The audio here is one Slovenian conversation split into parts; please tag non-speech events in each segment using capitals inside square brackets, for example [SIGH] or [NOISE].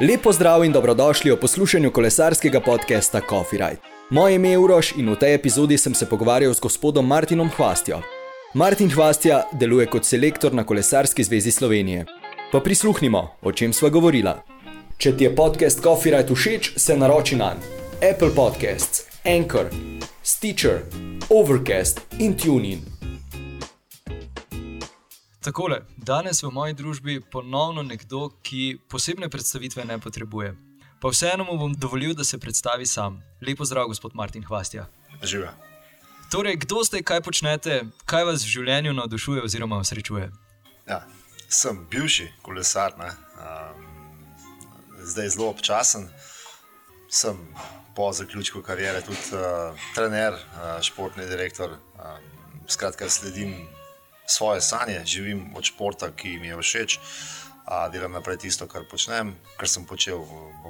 Lepo zdrav in dobrodošli v poslušanju kolesarskega podcasta Coffee Ride. Moje ime je Uroš in v tej epizodi sem se pogovarjal z gospodom Martinom Hvastjo. Martin Hvastja deluje kot selektor na Kolesarski zvezi Slovenije. Pa prisluhnimo, o čem sva govorila. Če ti je podcast Coffee Ride všeč, se naroči na Apple Podcasts, Anchor, Stitcher, Overcast in TuneIn. Takole, danes v moji družbi ponovno nekdo, ki posebne predstavitve ne potrebuje. Pa vseeno mu bom dovolil, da se predstavi sam. Lepo zdrav, gospod Martin Hvastja. Živijo. Torej, kdo ste, kaj počnete, kaj vas v življenju navdušuje oziroma srečuje? Ja, sem bivši kolesar, um, zdaj zelo občasen. Sem po zaključku karijere tudi uh, trener, uh, športni direktor. Um, skratka, sledim svoje sanje, živim od športa, ki mi je všeč, uh, delam naprej tisto, kar počnem, kar sem počel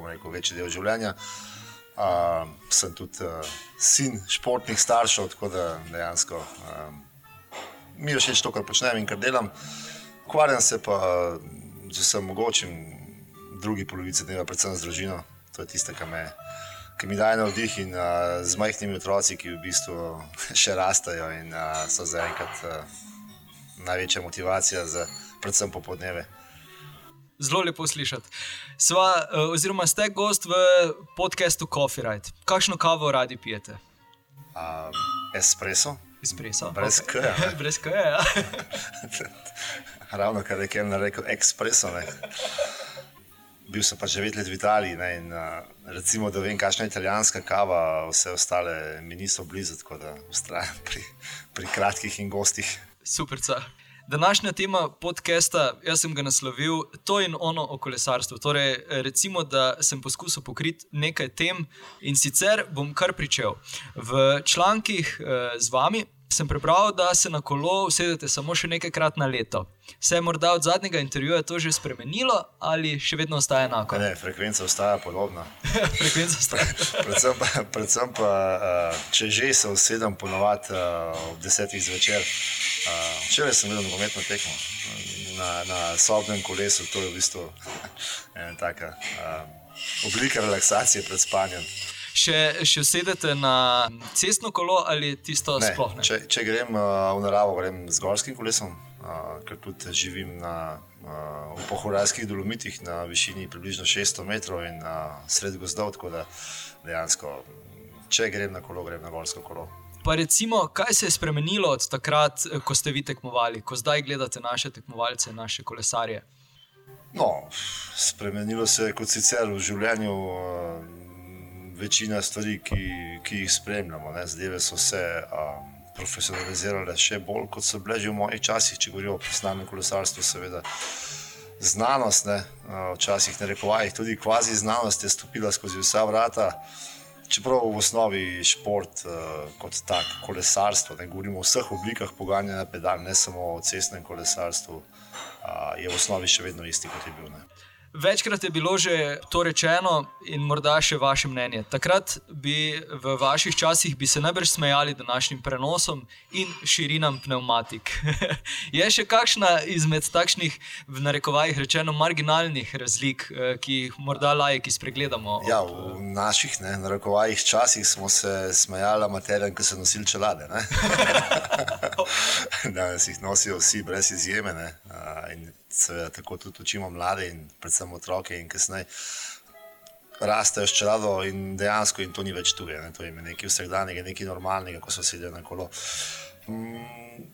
rekel, večji del življenja. Uh, sem tudi uh, sin športnih staršev, tako da dejansko um, mi je všeč to, kar počnem in kar delam. Ukvarjam se pa z vsem mogočim, drugi polovici dneva, predvsem z družino. To je tisto, kar me, ki mi daje navdih in uh, z majhnimi otroci, ki v bistvu [LAUGHS] še rastajo in uh, so zaenkrat uh, največja motivacija, za, predvsem popodneve. Zelo lepo slišati. Sva, oziroma, ste gost v podkastu Coffee Ride. Kakšno kavo radi pijete? Um, espresso. Espresso. Brez okay. kaja. [LAUGHS] Brez kaja. Ja. [LAUGHS] Ravno kar je Ken rekel, espresso. Ne. Bil sem pa že devet let v Italiji ne, in uh, recimo, da vem, kakšna je italijanska kava, vse ostale mi niso blizu, tako da ustrajam pri, pri kratkih in gostih. Super. Današnja tema podcasta, jaz sem ga naslovil To in ono o kolesarstvu. Torej, recimo, da sem poskusil pokriti nekaj tem in sicer bom kar pričel. V člankih eh, z vami sem prebral, da se na kolo usedete samo še nekajkrat na leto. Se je morda od zadnjega intervjuja to že spremenilo ali še vedno ostaja enako? Ne, frekvenca ostaja podobna. [LAUGHS] frekvenca ostaja. [LAUGHS] predvsem, pa, predvsem pa, če že se usedem ponovadi ob desetih zvečer. Včeraj sem videl nogometno tekmo na, na sobnem kolesu, to je v bistvu [LAUGHS] ena taka oblika relaksacije pred spanjem še, še sedete na cestno kolo ali tisto ne, sploh? Ne? Če, če grem uh, v naravo, grem z gorskim kolesom, uh, ker tudi živim na, uh, v pohorajskih dolomitih na višini približno 600 metrov in uh, sred gozdov. Tako da dejansko, če grem na kolo, grem na gorsko kolo. Pa recimo, kaj se je spremenilo od takrat, ko ste vi tekmovali, ko zdaj gledate naše tekmovalce, naše kolesarje? No, spremenilo se je kot sicer v življenju. Uh, večina stvari, ki, ki jih spremljamo. Ne? Zdaj so se um, profesionalizirale še bolj, kot so bile že v mojih časih, če govorimo o profesionalnem kolesarstvu. Seveda. Znanost, ne, včasih ne rekovajih, tudi kvazi znanost je stopila skozi vsa vrata. Čeprav v osnovi šport uh, kot tak, kolesarstvo, ne govorimo o vseh oblikah pogajanja na pedal, ne samo o cestnem kolesarstvu, uh, je v osnovi še vedno isti, kot je bil. Ne. Večkrat je bilo že to rečeno, in morda še vaše mnenje. Takrat bi v vaših časih bi se najbrž smejali današnjim prenosom in širinam pneumatik. [LAUGHS] je še kakšna izmed takšnih, v narekovajih rečeno, marginalnih razlik, eh, ki jih morda lajki spregledamo? Ja, v naših ne, narekovajih časih smo se smejali materijam, ki so nosili čelade. [LAUGHS] [LAUGHS] Danes jih nosijo vsi, brez izjeme. Ne, seveda tako tudi učimo mlade in predvsem otroke in kasneje. Rastejo s čelado in dejansko in to ni več tuje, ne? to je nekaj vsakdanjega, nekaj normalnega, ko so sedeli na kolo. Mm.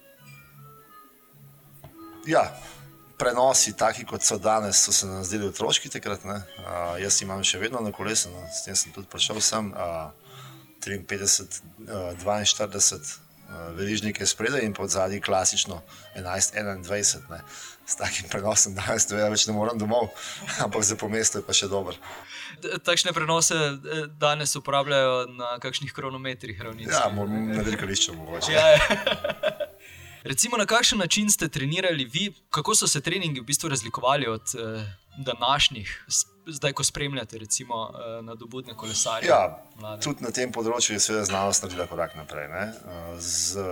Ja, prenosi, taki kot so danes, so se nam zdeli otroški takrat. Uh, jaz imam še vedno na kolesu, no? s tem sem tudi prišel sem. Uh, 53, uh, 42, verižnike spredaj in pod zadnji klasično 11-21. S takim prenosom danes to več ne morem domov, [LAUGHS] ampak za pomesto je pa še dober. Takšne prenose eh, danes uporabljajo na kakšnih kronometrih ravnic. Ja, na dirkališču mogoče. Ja, ja. [LAUGHS] Recimo, na kakšen način ste trenirali vi, kako so se treningi v bistvu razlikovali od eh, današnjih, zdaj, ko spremljate, recimo, eh, nadobudne kolesarje? Ja, tudi na tem področju je seveda znanost naredila korak naprej. Ne? Z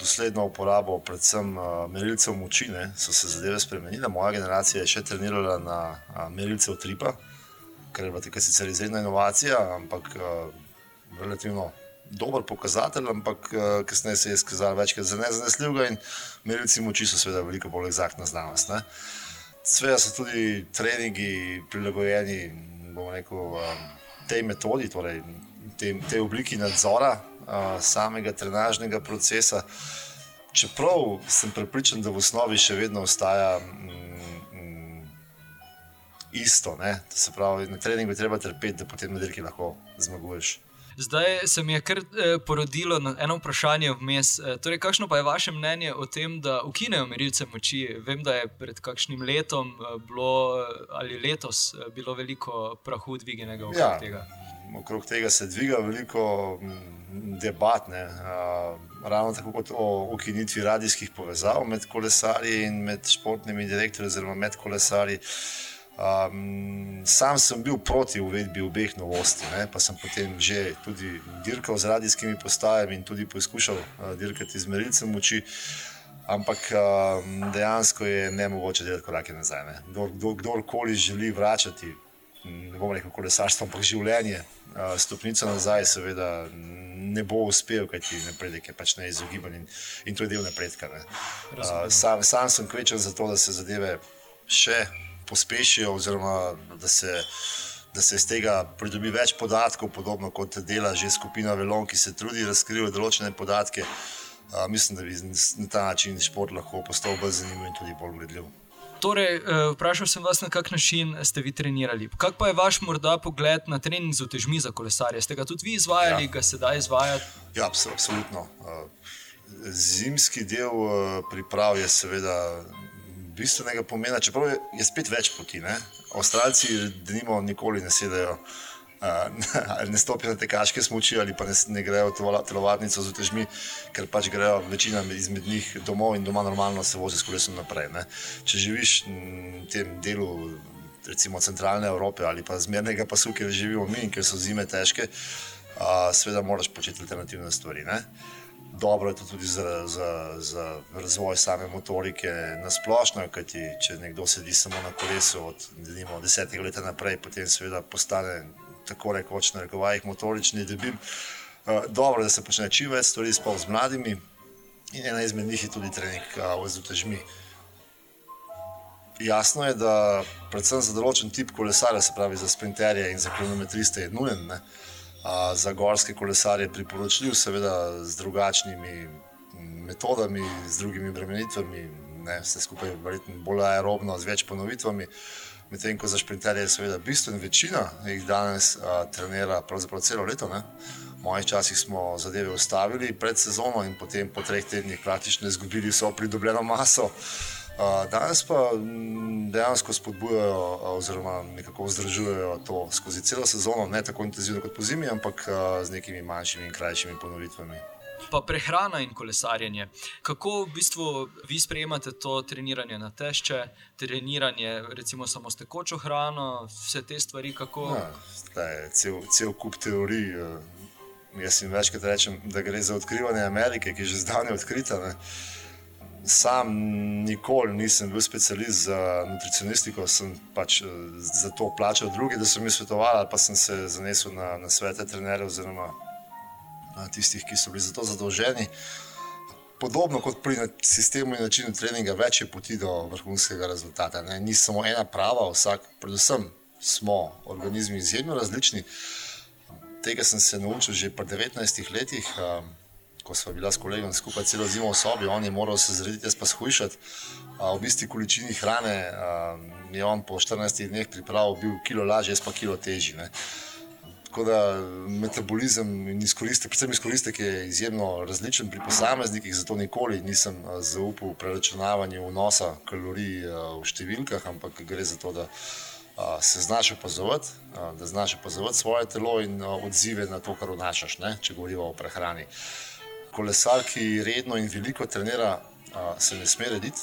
dosledno uporabo, predvsem merilcev moči, ne, so se zadeve spremenile. Moja generacija je še trenirala na merilcev tripa, kar je bila tukaj sicer izredna inovacija, ampak relativno dober pokazatelj, ampak kasneje se je izkazalo večkrat za nezanesljivega in merilci moči so seveda veliko bolj eksaktna znanost. Sveda so tudi treningi prilagojeni rekel, tej metodi, torej tej, tej obliki nadzora samega trenažnega procesa. Čeprav sem prepričan, da v osnovi še vedno ostaja mm, mm, isto, ne? se pravi, na treningu treba trpeti, da potem na dirki lahko zmaguješ. Zdaj se mi je kar eh, porodilo eno vprašanje vmes. Eh, torej, kakšno pa je vaše mnenje o tem, da ukinejo merilce moči? Vem, da je pred kakšnim letom eh, bilo, ali letos bilo veliko prahu dvignjenega okrog ja, tega. Okrog tega se dviga veliko. Mm, debat, ne, uh, ravno tako kot o ukinitvi radijskih povezav med kolesarji in med športnimi direktorji, oziroma med kolesarji. Um, sam sem bil proti uvedbi obeh novosti, ne, pa sem potem že tudi dirkal z radijskimi postajami in tudi poskušal uh, dirkati z merilcem moči. Ampak um, dejansko je ne mogoče delati korake nazaj. Kdor, kdor, kdorkoli želi vračati, ne bom rekel kolesarstvo, ampak življenje, uh, stopnico nazaj, seveda ne bo uspel, kajti napredek je pač neizogiben in, in to je del napredka. Uh, sam, sam sem kvečen za to, da se zadeve še pospešijo, oziroma da se, da se iz tega pridobi več podatkov, podobno kot dela že skupina Velon, ki se trudi razkriti določene podatke. Uh, mislim, da bi na ta način šport lahko postal bolj zanimiv in tudi bolj gledljiv. Torej, uh, vprašal sem vas, na kak način ste vi trenirali. Kak pa je vaš morda pogled na trening z otežmi za kolesarje? Ste ga tudi vi izvajali, ja. ga sedaj izvajate? Ja, absolutno. Uh, zimski del uh, priprav je seveda bistvenega pomena, čeprav je, je spet več poti. Ne? Avstralci, da nimo, nikoli ne sedajo. Uh, [LAUGHS] ne stopijo na te kaške smoči ali pa ne, ne grejo v telovadnico z otežmi, ker pač grejo večina izmed njih domov in doma normalno se vozi s kolesom naprej. Ne. Če živiš v tem delu, recimo centralne Evrope ali pa zmernega pasu, kjer živimo mi in ker so zime težke, uh, seveda moraš početi alternativne stvari. Ne dobro je to tudi za, za, za razvoj same motorike na splošno, kajti če nekdo sedi samo na kolesu od denimo, desetih let naprej, potem seveda postane tako rekoč na rekovajih motorični debim. Uh, dobro je, da se počne čim več stvari spol z mladimi in ena izmed njih je tudi trening uh, z utežmi. Jasno je, da predvsem za določen tip kolesarja, se pravi za sprinterje in za kronometriste, je nujen. Ne? Za gorske kolesarje priporočljiv, seveda z drugačnimi metodami, z drugimi bremenitvami, ne, vse skupaj bolj aerobno, z več ponovitvami. Medtem ko za šprinterje je seveda bistveno večina, jih danes a, trenira pravzaprav celo leto. Ne. V mojih časih smo zadeve ustavili pred sezono in potem po treh tednih praktično izgubili vso pridobljeno maso. Danes pa dejansko spodbujajo, oziroma nekako vzdržujejo to skozi celo sezono, ne tako intenzivno kot po zimi, ampak z nekimi manjšimi in krajšimi ponovitvami. Pa prehrana in kolesarjenje. Kako v bistvu vi sprejemate to treniranje na tešče, treniranje recimo samo s tekočo hrano, vse te stvari? Ja, je cel, cel kup teorij. Jaz jim večkrat rečem, da gre za odkrivanje Amerike, ki je že zdavnaj odkrita. Ne sam nikoli nisem bil specialist za nutricionistiko, sem pač eh, za to plačal druge, da so mi svetovali, pa sem se zanesel na, na svete trenerje oziroma na tistih, ki so bili za to zadolženi. Podobno kot pri sistemu in načinu treninga, več je poti do vrhunskega rezultata. Ne? Ni samo ena prava, vsak, predvsem smo organizmi izjemno različni. Tega sem se naučil že pri 19 letih. Um, ko smo bila s kolegom skupaj celo zimo v sobi, on je moral se zrediti, jaz pa shujšati. V bistvu količini hrane je on po 14 dneh pripravil, bil kilo lažje, jaz pa kilo težji. Ne. Tako da metabolizem in izkoristek, predvsem izkoristek je izjemno različen pri posameznikih, zato nikoli nisem zaupal preračunavanju vnosa kalorij v številkah, ampak gre za to, da se znaš opazovati, da znaš opazovati svoje telo in odzive na to, kar vnašaš, ne, če govorimo o prehrani kolesar, ki redno in veliko trenira, se ne sme rediti.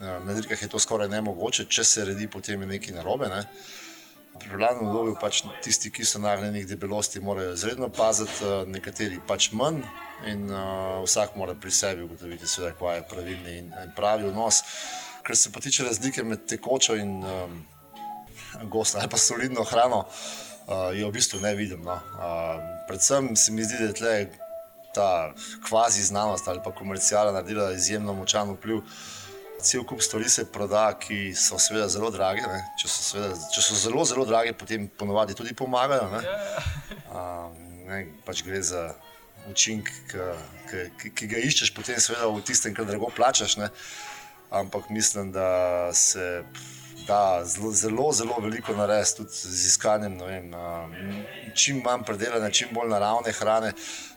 Na dirkah je to skoraj nemogoče, če se redi, potem je nekaj narobe. Ne? pripravljalnem obdobju pač tisti, ki so nagnjeni k debelosti, morajo izredno paziti, nekateri pač manj. In uh, vsak mora pri sebi ugotoviti, kaj je pravilni in, in pravi odnos. Kar se pa tiče razlike med tekočo in um, gostno ali pa solidno hrano, uh, je v bistvu ne vidim. No. Uh, predvsem se mi zdi, da je tle ta kvazi znanost ali pa komercijala naredila izjemno močan vpliv. Cel kup stvari se proda, ki so seveda zelo drage. Če so, seveda, če so zelo, zelo drage, potem ponovadi tudi pomagajo. Ne? Um, ne, pač gre za učinek, ki, ki, ki ga iščeš, potem seveda v tistem, kar drago plačaš. Ne? Ampak mislim, da se da zelo, zelo, zelo veliko narediti tudi z iskanjem. Vem, čim manj predelane, čim bolj naravne hrane,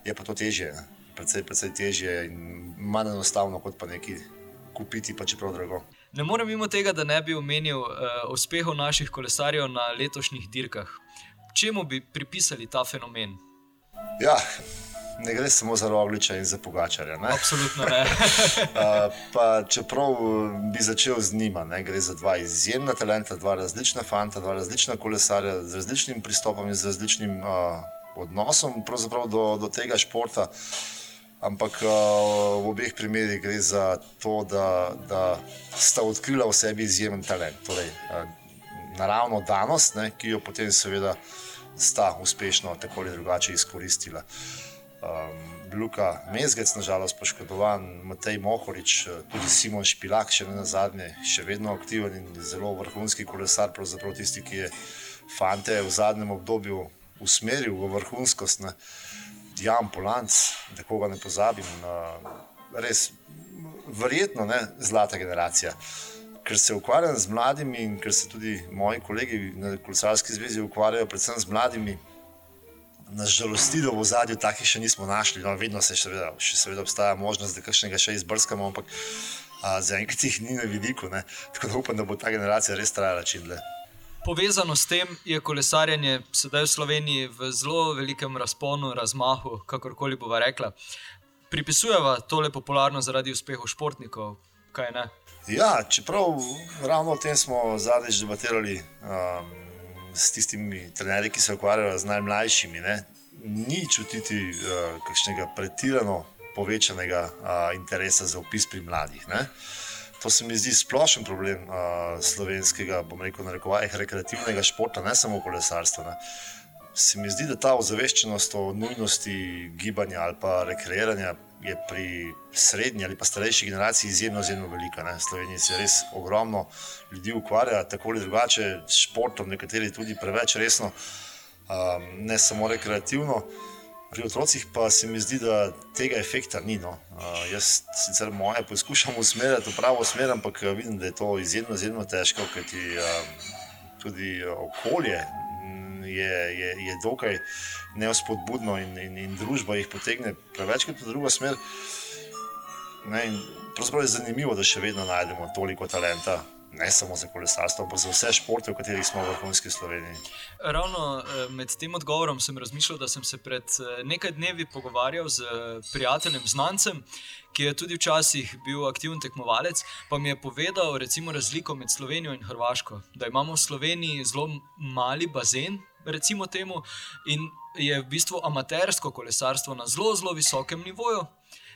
je pa to težje. Predvsej, predvsej težje in manj enostavno kot pa nekaj kupiti, pa čeprav drago. Ne morem mimo tega, da ne bi omenil uh, uspehov naših kolesarjev na letošnjih dirkah. Čemu bi pripisali ta fenomen? Ja, ne gre samo za rogliča in za pogačarja. Ne? Absolutno ne. [LAUGHS] uh, čeprav bi začel z njima, ne? gre za dva izjemna talenta, dva različna fanta, dva različna kolesarja z različnim pristopom in z različnim uh, odnosom do, do tega športa. Uh, ampak uh, v obeh primerih gre za to, da, da sta odkrila v sebi izjemen talent, torej uh, naravno danost, ne, ki jo potem seveda sta uspešno tako ali drugače izkoristila. Um, Luka Mezgec, nažalost, poškodovan, Matej Mohorič, tudi Simon Špilak, še ne na zadnje, še vedno aktiven in zelo vrhunski kolesar, pravzaprav tisti, ki je fante v zadnjem obdobju usmeril v vrhunskost. Ne. Jan Polanc, da koga ne pozabim, res verjetno ne zlata generacija. Ker se ukvarjam z mladimi in ker se tudi moji kolegi na Kolesarski zvezi ukvarjajo predvsem z mladimi, nas žalosti, da v zadju takih še nismo našli. No, vedno se še seveda, še seveda obstaja možnost, da kakšnega še izbrskamo, ampak zaenkrat jih ni na vidiku. Ne? Tako da upam, da bo ta generacija res trajala čim dlje. Povezano s tem je kolesarjenje sedaj v Sloveniji v zelo velikem razponu, razmahu, kakorkoli bova rekla. Pripisujeva tole popularno zaradi uspehov športnikov, kaj ne? Ja, čeprav ravno o tem smo zadnjič debatirali um, s tistimi trenerji, ki se ukvarjajo z najmlajšimi. Ne? Ni čutiti uh, kakšnega pretirano povečanega uh, interesa za opis pri mladih. Ne? To se mi zdi splošen problem uh, slovenskega, bom rekel, narekovaj, rekreativnega športa, ne samo kolesarstva. Ne. Se mi zdi, da ta ozaveščenost o nujnosti gibanja ali pa rekreiranja je pri srednji ali pa starejši generaciji izjemno, izjemno velika. Ne. Slovenija se res ogromno ljudi ukvarja tako ali drugače s športom, nekateri tudi preveč resno, um, ne samo rekreativno. Pri otrocih pa se mi zdi, da tega efekta ni. No. Uh, jaz sicer moje poskušam usmerjati v pravo smer, ampak vidim, da je to izjemno, izjemno težko, ker ti um, tudi okolje je, je, je dokaj neospodbudno in, in, in družba jih potegne preveč kot v drugo smer. Ne, pravzaprav je zanimivo, da še vedno najdemo toliko talenta ne samo za kolesarstvo, ampak za vse športe, v katerih smo v vrhunski Sloveniji. Ravno eh, med tem odgovorom sem razmišljal, da sem se pred eh, nekaj dnevi pogovarjal z eh, prijateljem, znancem, ki je tudi včasih bil aktiven tekmovalec, pa mi je povedal recimo, razliko med Slovenijo in Hrvaško. Da imamo v Sloveniji zelo mali bazen, recimo temu, in je v bistvu amatersko kolesarstvo na zelo, zelo visokem nivoju.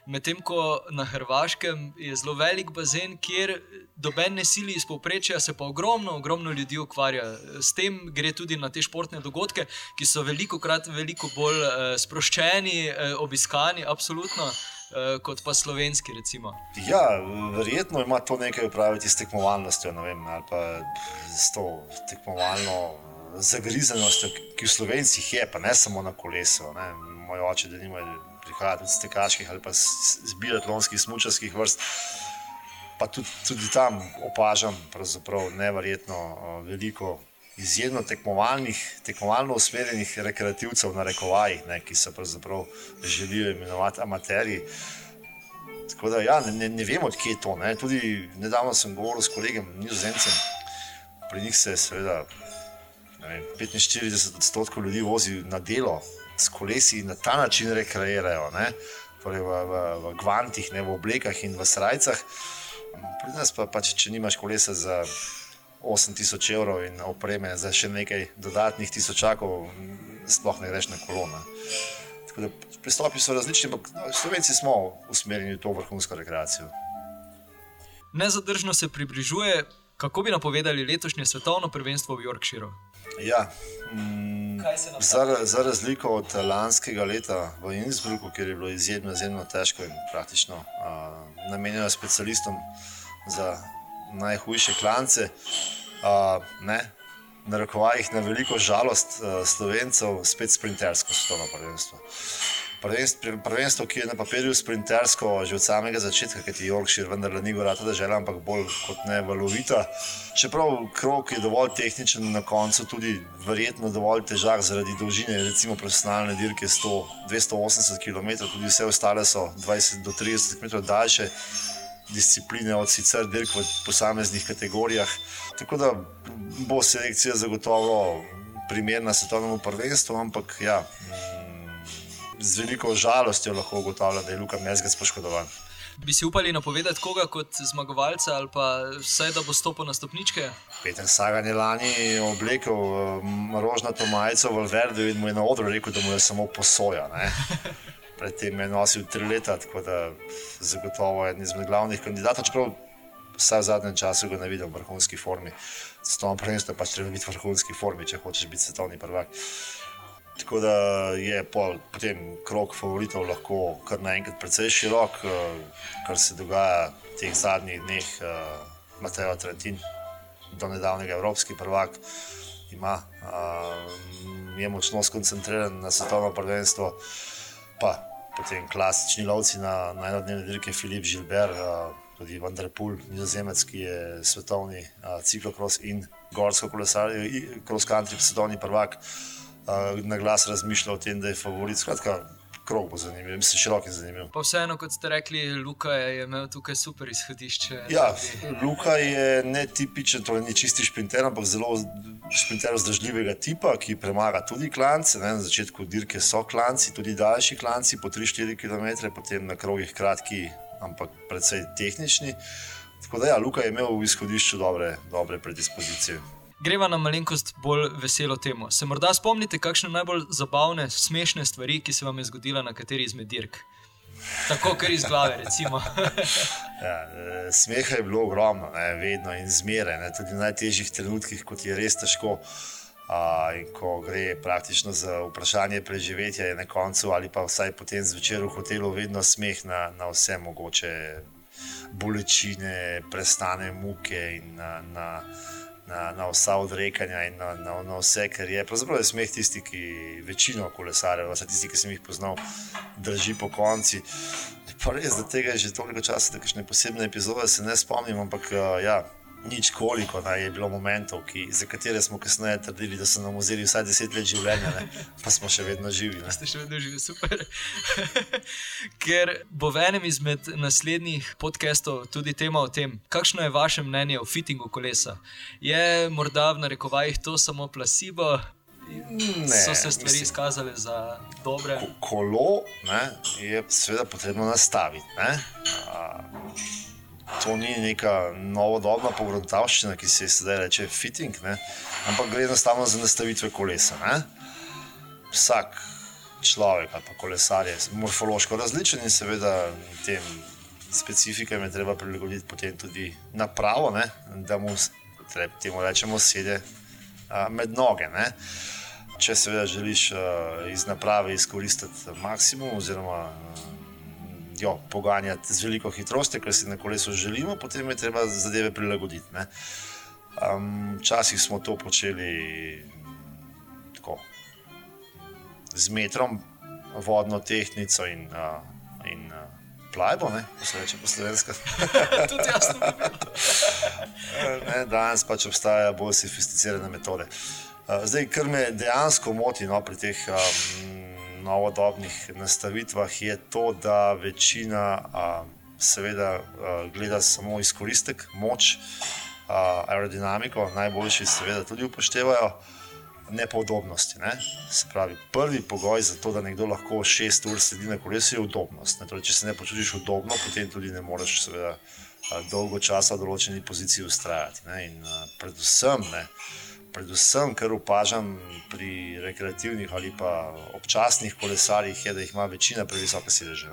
Medtem ko na Hrvaškem je zelo velik bazen, kjer doben ne sili iz povprečja, se pa ogromno, ogromno ljudi ukvarja. S tem gre tudi na te športne dogodke, ki so veliko krat veliko bolj uh, sproščeni, uh, obiskani, absolutno. Uh, kot pa slovenski, recimo. Ja, verjetno ima to nekaj upraviti s tekmovalnostjo, vem, ali pa s to tekmovalno zagrizenostjo, ki v slovencih je, pa ne samo na kolesu. Ne. Moj oče, da nimajo prihajati od stekaških ali pa zbiratlonskih, smočarskih vrst. Pa tudi, tudi tam opažam nevrjetno veliko izjemno tekmovalnih, tekmovalno usmerjenih rekreativcev na rekovajih, ne, ki se želijo imenovati amaterji. Tako da ja, ne, ne vem, odkje je to. Ne. Tudi nedavno sem govoril s kolegom Nizozemcem, pri njih se seveda vem, 45 odstotkov ljudi vozi na delo s kolesi na ta način rekreirajo, torej v, v, v gvantih, ne, v oblekah in v srajcah. Pri nas pa, pa če, če nimaš kolesa za 8000 evrov in opreme za še nekaj dodatnih tisočakov, sploh ne greš na kolona. Pristopi so različni, ampak no, Slovenci smo usmerjeni v to vrhunsko rekreacijo. Nezadržno se približuje, kako bi napovedali letošnje svetovno prvenstvo v Yorkshireu. Ja, mm, za, za razliko od lanskega leta v Innsbrucku, kjer je bilo izjemno, izjemno težko in praktično uh, namenjeno specialistom za najhujše klance, uh, ne, na rokovajih na veliko žalost uh, slovencev, spet sprintersko svetovno prvenstvo. Prvenstvo, ki je na papirju sprintersko že od samega začetka, ki je Yorkshire, vendar ni gora ta država, ampak bolj kot ne valovita. Čeprav krok je dovolj tehničen, na koncu tudi verjetno dovolj težak zaradi dolžine, recimo profesionalne dirke 100, 280 km, tudi vse ostale so 20 do 30 km daljše discipline od sicer dirk v posameznih kategorijah. Tako da bo selekcija zagotovo primerna svetovnemu prvenstvu, ampak ja z veliko žalostjo lahko ugotavljam, da je Luka Mezgec poškodovan. Bi si upali napovedati koga kot zmagovalca ali pa vse, da bo stopil na stopničke? Peter Sagan je lani oblekel um, rožnato majico v Alverdu in mu je na odru rekel, da mu je samo posoja. [LAUGHS] Predtem je nosil tri leta, tako da zagotovo je eden izmed glavnih kandidatov. Čeprav vsaj v zadnjem času ga ne vidim v vrhunski formi. Vam pravim, da pač treba biti v vrhunski formi, če hočeš biti svetovni prvak. Tako da je pol, potem krok favoritov lahko kar naenkrat precej širok, eh, kar se dogaja v teh zadnjih dneh. Eh, Mateo Trentin, do nedavnega evropski prvak, ima, eh, je močno skoncentriran na svetovno prvenstvo, pa potem klasični lovci na, na enodnevne dirke Filip Žilber. Tudi Vanderpool, nizozemec, ki je svetovni ciklokros in gorsko kolesarje, cross country, svetovni prvak. Na glas razmišlja o tem, da je favorit. Skratka, krog bo zanimiv, mislim, širok in zanimiv. Pa vseeno, kot ste rekli, Luka je imel tukaj super izhodišče. Ja, Luka je netipičen, torej ni čisti šprinter, ampak zelo šprinter vzdržljivega tipa, ki premaga tudi klance. Ne, na začetku dirke so klanci, tudi daljši klanci, po 3-4 km, potem na krogih kratki, ampak predvsej tehnični. Tako da, ja, Luka je imel v izhodišču dobre, dobre predispozicije. Greva na malenkost bolj veselo temo. Se morda spomnite, kakšne najbolj zabavne, smešne stvari, ki se vam je zgodila na kateri izmed dirk? Tako, kar iz glave, recimo. [LAUGHS] ja, e, smeha je bilo ogromno, ne, vedno in zmeraj, ne, tudi v najtežjih trenutkih, kot je res težko. A, in ko gre praktično za vprašanje preživetja, je na koncu ali pa vsaj potem zvečer v hotelu, vedno smeh na, na vse mogoče bolečine, prestane muke in na. na na, na vsa odrekanja in na, na, na vse, kar je. Pravzaprav je smeh tisti, ki večino kolesarjev, vse tisti, ki sem jih poznal, drži po konci. Pa res, da tega je že toliko časa, da kakšne posebne epizode se ne spomnim, ampak uh, ja nič koliko da je bilo momentov, ki, za katere smo kasneje trdili, da so nam vzeli vsaj deset let življenja, ne? pa smo še vedno živi. Ne? Ste še vedno živi, super. [LAUGHS] Ker bo v enem izmed naslednjih podcastov tudi tema o tem, kakšno je vaše mnenje o fittingu kolesa. Je morda v narekovajih to samo plasivo? Ne, so se stvari mislim, izkazale za dobre. Kolo ne, je seveda potrebno nastaviti. Ne? To ni neka novodobna pogruntavščina, ki se zdaj reče fitting, ne? ampak gre enostavno za nastavitve kolesa. Ne? Vsak človek ali kolesar je morfološko različen in seveda tem specifikam je treba prilagoditi potem tudi napravo, ne? da mu temu rečemo sede med noge. Ne? Če seveda želiš iz naprave izkoristiti maksimum, oziroma jo poganjati z veliko hitrostjo, ker si na kolesu želimo, potem je treba zadeve prilagoditi. Včasih um, smo to počeli tako, z metrom, vodno tehnico in, uh, in uh, plajbo, ko se reče po slovenski. [LAUGHS] Tudi jasno. [LAUGHS] Danes pač obstajajo bolj sofisticirane metode. Uh, zdaj, kar me dejansko moti no, pri teh um, novodobnih nastavitvah je to, da večina a, seveda a, gleda samo izkoristek, moč, a, aerodinamiko, najboljši seveda tudi upoštevajo. Nepodobnosti. Ne? Se pravi, prvi pogoj za to, da nekdo lahko šest ur sedi na kolesu, je udobnost. Torej, če se ne počutiš udobno, potem tudi ne moreš seveda, dolgo časa v določeni poziciji ustrajati. Ne? In predvsem, ne, predvsem, kar opažam pri rekreativnih ali pa občasnih kolesarjih, je, da jih ima večina previsoke sedeže.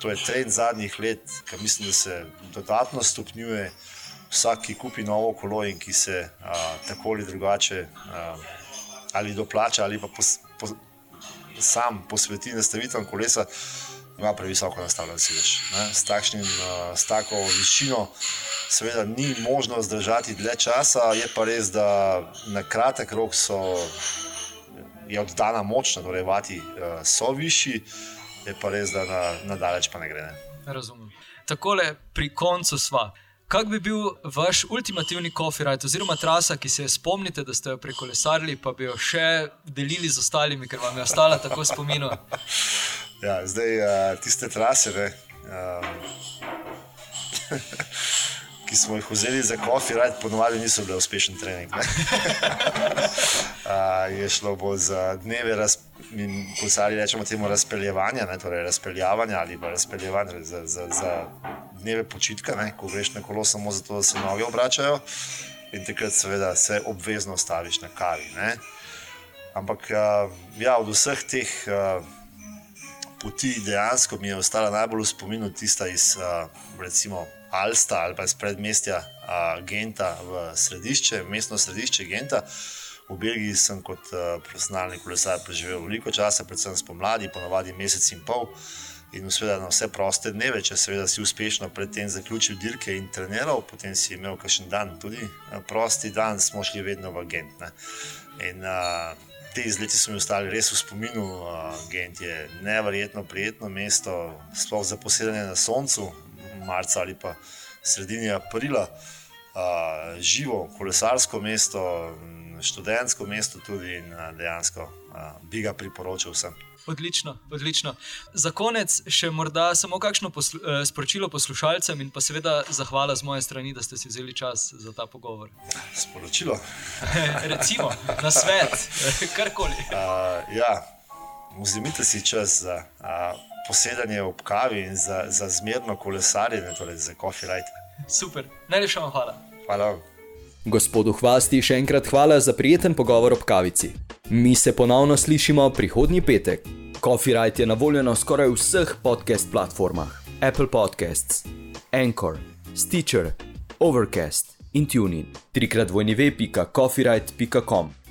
To je trend zadnjih let, ki mislim, da se dodatno stopnjuje. Vsak, ki kupi novo kolo in ki se a, tako ali drugače a, ali doplača ali pa pos, pos, sam posveti nastavitvam kolesa, ima previsoko nastavljen sedež. S, takšnim, s tako višino, seveda, ni možno zdržati dlje časa, je pa res, da na kratek rok so, je oddana moč, torej vati so višji, je pa res, da na, na daleč pa ne gre. Ne. Razumem. Tako le pri koncu sva. Kak bi bil vaš ultimativni kofirajt, oziroma trasa, ki se je spomnite, da ste jo prekolesarili, pa bi jo še delili z ostalimi, ker vam je ostala tako spomin? [LAUGHS] Ja, zdaj uh, tiste trase, ne, uh, [LAUGHS] ki smo jih vzeli za kofi, rad ponovadi niso bile uspešen trening. uh, [LAUGHS] je šlo bolj za dneve, kot se rečemo, temu razpeljevanja, ne, torej razpeljavanja ali pa razpeljevanja za, za, za dneve počitka, ne, ko greš na kolo samo zato, da se noge obračajo in takrat seveda se obvezno staviš na kavi. Ne. Ampak uh, ja, od vseh teh. Uh, poti dejansko mi je ostala najbolj v spominu tista iz recimo, Alsta ali pa iz predmestja Genta v središče, mestno središče Genta. V Belgiji sem kot profesionalni kolesar preživel veliko časa, predvsem spomladi, ponovadi mesec in pol. In seveda na vse proste dneve, če seveda si uspešno predtem zaključil dirke in treniral, potem si imel kakšen dan, tudi prosti dan, smo šli vedno v Gent. Ne. In uh, te izleti so mi ostali res v spominu. Gent je nevrjetno prijetno mesto, sploh za posedanje na soncu, marca ali pa sredini aprila. Uh, živo, kolesarsko mesto, študentsko mesto tudi in uh, dejansko uh, bi ga priporočil vsem. Odlično, odlično. Za konec še morda samo kakšno poslu, eh, sporočilo poslušalcem in pa seveda zahvala z moje strani, da ste si vzeli čas za ta pogovor. Sporočilo. [LAUGHS] Recimo, na svet, [LAUGHS] karkoli. Uh, ja, vzemite si čas za uh, posedanje ob kavi in za, za zmerno kolesarjenje, torej za coffee right. Super, najlepša vam hvala. Hvala. Gospodu Hvasti še enkrat hvala za prijeten pogovor ob kavici. Mi se ponovno slišimo prihodnji petek. Copyright je na voljo na skoraj vseh podcast platformah: Apple Podcasts, Anchor, Stitcher, Overcast in TuneIn. Trikrat vojni ve.copyright.com.